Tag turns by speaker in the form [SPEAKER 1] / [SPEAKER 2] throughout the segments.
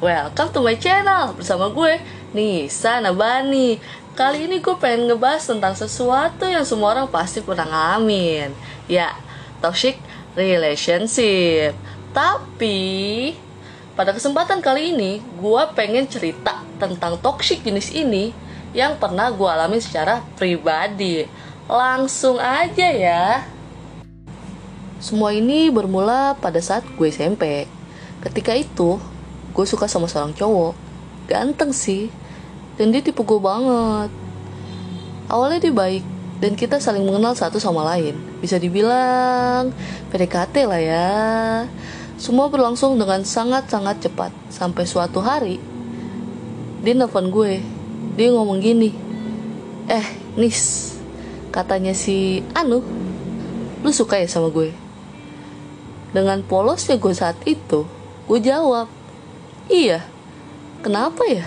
[SPEAKER 1] welcome to my channel Bersama gue, Nisa Nabani. Kali ini gue pengen ngebahas tentang sesuatu yang semua orang pasti pernah ngalamin Ya, toxic relationship. Tapi, pada kesempatan kali ini Gue pengen cerita tentang toxic jenis ini Yang pernah gue alami secara pribadi. Langsung aja ya. Semua ini bermula pada saat gue SMP. Ketika itu, gue suka sama seorang cowok. Ganteng sih. Dan dia tipe gue banget. Awalnya dia baik, dan kita saling mengenal satu sama lain. Bisa dibilang PDKT lah ya. Semua berlangsung dengan sangat-sangat cepat. Sampai suatu hari, dia nelfon gue. Dia ngomong gini, Eh, Nis, katanya si Anu, lu suka ya sama gue? Dengan polosnya gue saat itu, gue jawab, iya, kenapa ya?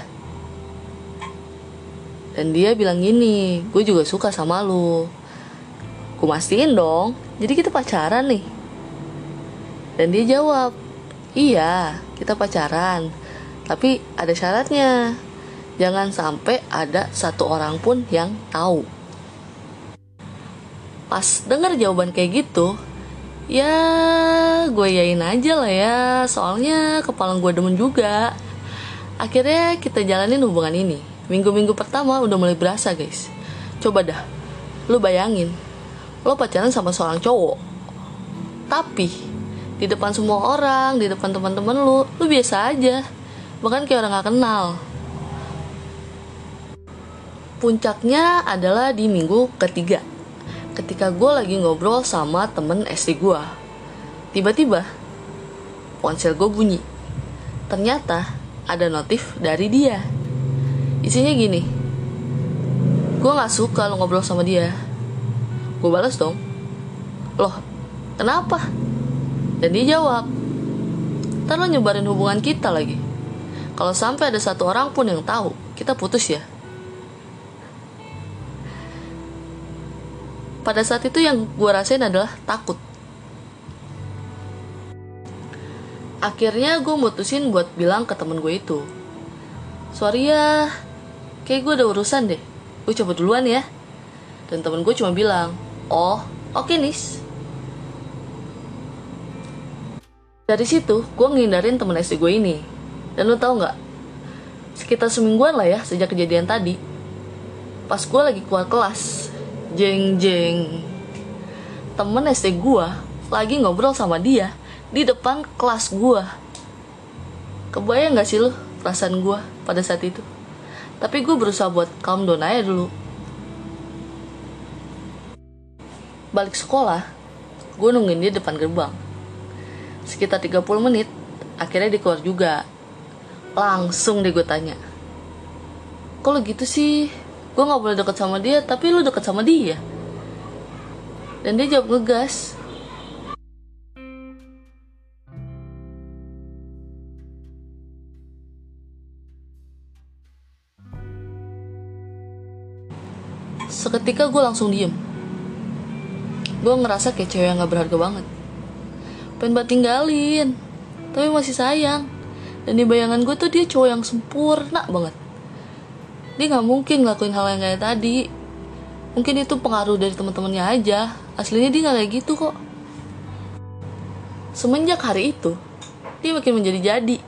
[SPEAKER 1] Dan dia bilang gini, gue juga suka sama lu. Gue mastiin dong, jadi kita pacaran nih. Dan dia jawab, iya, kita pacaran. Tapi ada syaratnya, jangan sampai ada satu orang pun yang tahu. Pas denger jawaban kayak gitu, ya gue yain aja lah ya. Soalnya kepala gue demen juga. Akhirnya kita jalanin hubungan ini. Minggu-minggu pertama udah mulai berasa guys. Coba dah lu bayangin. Lo pacaran sama seorang cowok. Tapi di depan semua orang di depan teman-teman lu lu biasa aja. Bahkan kayak orang gak kenal. Puncaknya adalah di minggu ketiga ketika gue lagi ngobrol sama temen SD gue. Tiba-tiba, ponsel gue bunyi. Ternyata ada notif dari dia. Isinya gini, gue gak suka lo ngobrol sama dia. Gue balas dong, loh kenapa? Dan dia jawab, ntar lo nyebarin hubungan kita lagi. Kalau sampai ada satu orang pun yang tahu, kita putus ya. Pada saat itu yang gue rasain adalah takut. Akhirnya gue mutusin buat bilang ke temen gue itu sorry ya kayak gue ada urusan deh. Gue coba duluan ya. Dan temen gue cuma bilang oh oke okay, nis. Dari situ gue ngindarin temen SD gue ini. Dan lo tau nggak sekitar semingguan lah ya sejak kejadian tadi pas gue lagi keluar kelas jeng jeng temen SD gua lagi ngobrol sama dia di depan kelas gua. Kebayang gak sih lo perasaan gua pada saat itu? Tapi gue berusaha buat calm down aja dulu. Balik sekolah gue nungguin dia depan gerbang. Sekitar 30 menit akhirnya dia keluar juga. Langsung deh gue tanya lo gitu sih gue nggak boleh deket sama dia tapi lu deket sama dia. Dan dia jawab ngegas. Seketika gue langsung diem. Gue ngerasa kayak cewek yang gak berharga banget. Pengen banget tinggalin tapi masih sayang. Dan di bayangan gue tuh dia cowok yang sempurna banget dia nggak mungkin ngelakuin hal yang kayak tadi. Mungkin itu pengaruh dari teman-temannya aja. Aslinya dia nggak kayak gitu kok. Semenjak hari itu dia makin menjadi jadi.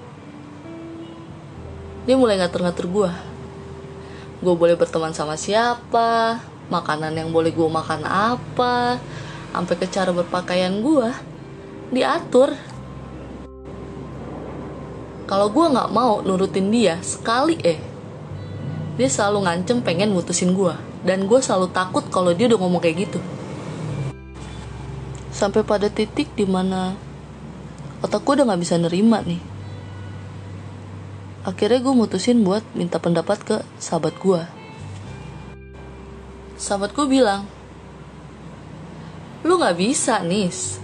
[SPEAKER 1] Dia mulai ngatur-ngatur gue gue boleh berteman sama siapa makanan yang boleh gue makan apa sampai ke cara berpakaian gue diatur. Kalau gue nggak mau nurutin dia sekali eh dia selalu ngancem pengen mutusin gue dan gue selalu takut kalau dia udah ngomong kayak gitu. Sampai pada titik di mana otak gue udah nggak bisa nerima nih. Akhirnya gue mutusin buat minta pendapat ke sahabat gue sahabat gue bilang lu nggak bisa nis.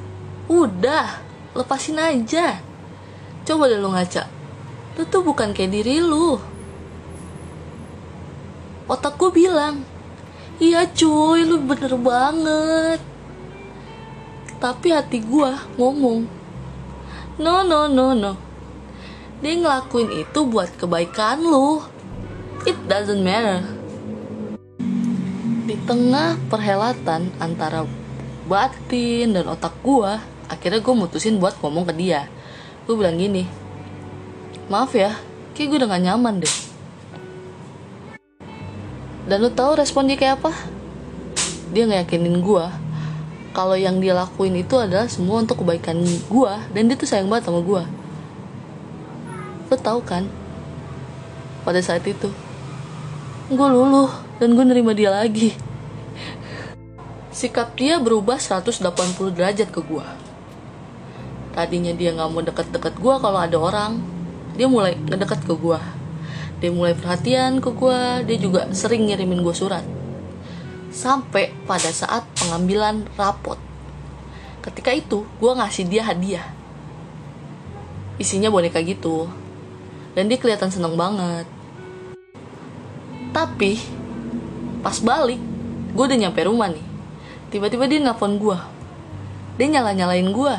[SPEAKER 1] Udah lepasin aja. Coba deh lu ngaca. Lu tuh bukan kayak diri lu otak gue bilang iya cuy lu bener banget. Tapi hati gue ngomong no no no no. Dia ngelakuin itu buat kebaikan lu. It doesn't matter. Di tengah perhelatan antara batin dan otak gua akhirnya gue mutusin buat ngomong ke dia. Gue bilang gini maaf ya kayak gue udah gak nyaman deh dan lu tahu respon dia kayak apa? Dia ngeyakinin gue kalau yang dia lakuin itu adalah semua untuk kebaikan gue dan dia tuh sayang banget sama gue lo tau kan? Pada saat itu gue luluh dan gue nerima dia lagi. Sikap dia berubah 180 derajat ke gue tadinya dia nggak mau deket-deket gue kalau ada orang dia mulai ngedeket ke gue dia mulai perhatian ke gue dia juga sering ngirimin gue surat. Sampai pada saat pengambilan rapot. Ketika itu gue ngasih dia hadiah. Isinya boneka gitu. Dan dia kelihatan seneng banget. Tapi pas balik gue udah nyampe rumah nih. Tiba-tiba dia nelfon gue dia nyala-nyalain gue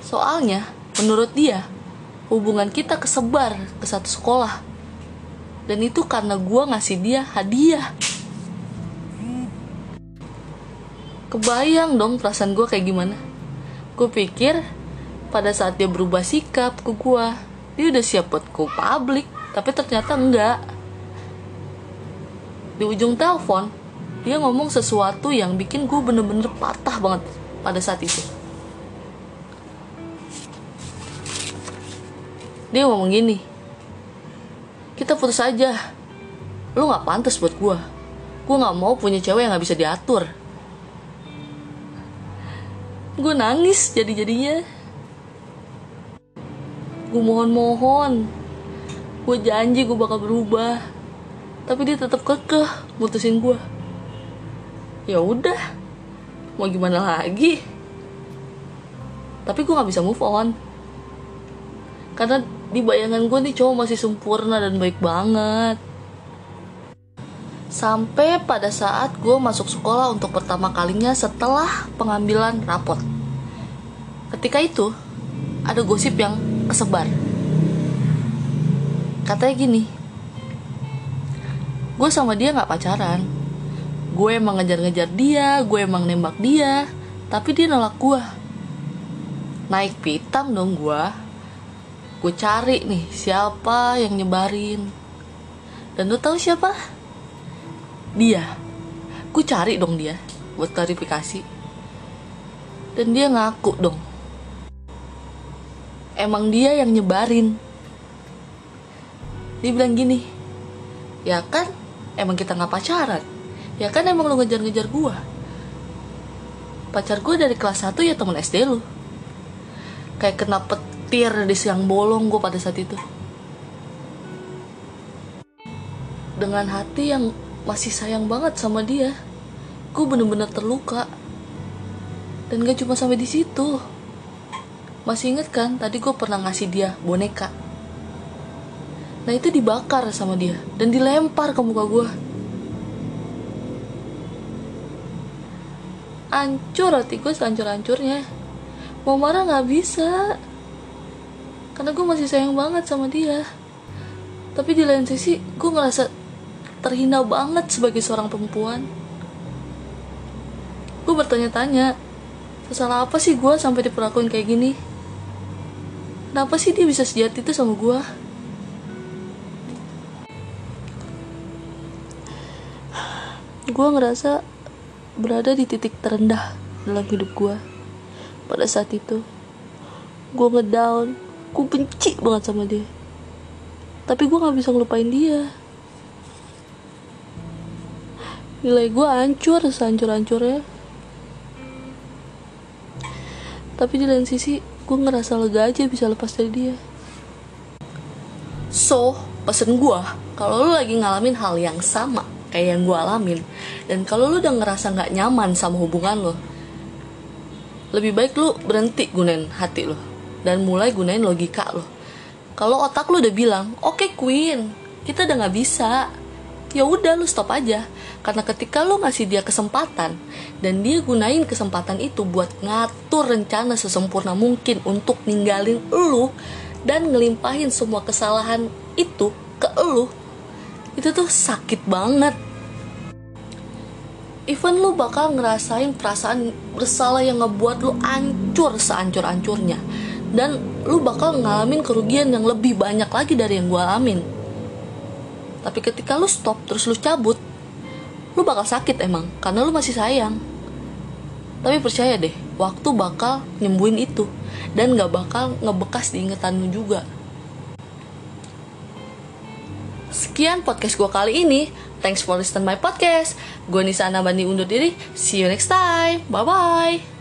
[SPEAKER 1] soalnya menurut dia hubungan kita kesebar ke satu sekolah dan itu karena gue ngasih dia hadiah. Kebayang dong perasaan gue kayak gimana. Gue pikir pada saat dia berubah sikap ke gue dia udah siap buat go public tapi ternyata enggak. Di ujung telepon dia ngomong sesuatu yang bikin gue bener-bener patah banget pada saat itu. Dia ngomong gini kita putus aja. Lu nggak pantas buat gue gue nggak mau punya cewek yang nggak bisa diatur. Gue nangis jadi jadinya gue mohon-mohon. Gue janji gue bakal berubah. Tapi dia tetap kekeh mutusin gue ya udah. Mau gimana lagi? Tapi gue nggak bisa move on. Karena di bayangan gue nih cowok masih sempurna dan baik banget. Sampai pada saat gue masuk sekolah untuk pertama kalinya setelah pengambilan rapot. Ketika itu ada gosip yang kesebar. Katanya gini gue sama dia nggak pacaran. Gue emang ngejar-ngejar dia gue emang nembak dia tapi dia nolak gue naik pitam dong gue gue cari nih siapa yang nyebarin? Dan lo tahu siapa? Dia. Gue cari dong dia buat klarifikasi. Dan dia ngaku dong. Emang dia yang nyebarin. Dia bilang gini ya kan emang kita nggak pacaran. Ya kan emang lu ngejar-ngejar gua. Pacar gue dari kelas 1 ya temen SD lu. Kayak kena petir di siang bolong gue pada saat itu. Dengan hati yang masih sayang banget sama dia gue bener-bener terluka. Dan gak cuma sampai di situ. Masih inget kan tadi gue pernah ngasih dia boneka. Nah itu dibakar sama dia dan dilempar ke muka gue ancur hati gue sehancur-hancurnya. Mau marah nggak bisa karena gue masih sayang banget sama dia tapi di lain sisi gue ngerasa terhina banget sebagai seorang perempuan gue bertanya-tanya salah apa sih gue sampai diperlakuin kayak gini Kenapa sih dia bisa sejahat itu sama gue? Gue ngerasa berada di titik terendah dalam hidup gue pada saat itu. Gue ngedown, gue benci banget sama dia. Tapi gue gak bisa ngelupain dia. Nilai gue hancur, sehancur-hancurnya. Tapi di lain sisi, gue ngerasa lega aja bisa lepas dari dia so pesen gue kalau lo lagi ngalamin hal yang sama kayak yang gue alamin dan kalau lo udah ngerasa nggak nyaman sama hubungan lo lebih baik lo berhenti gunain hati lo dan mulai gunain logika lo. Kalau otak lo udah bilang oke okay, Queen kita udah nggak bisa. Ya udah lu stop aja. Karena ketika lu ngasih dia kesempatan dan dia gunain kesempatan itu buat ngatur rencana sesempurna mungkin untuk ninggalin lu dan ngelimpahin semua kesalahan itu ke lu itu tuh sakit banget. Even lu bakal ngerasain perasaan bersalah yang ngebuat lu ancur seancur-ancurnya dan lu bakal ngalamin kerugian yang lebih banyak lagi dari yang gue alamin tapi ketika lu stop terus lu cabut lu bakal sakit emang karena lu masih sayang tapi percaya deh waktu bakal nyembuhin itu dan gak bakal ngebekas di lu juga Sekian podcast gue kali ini. Thanks for listening my podcast. Gue Nisa Nabandi undur diri. See you next time. Bye-bye.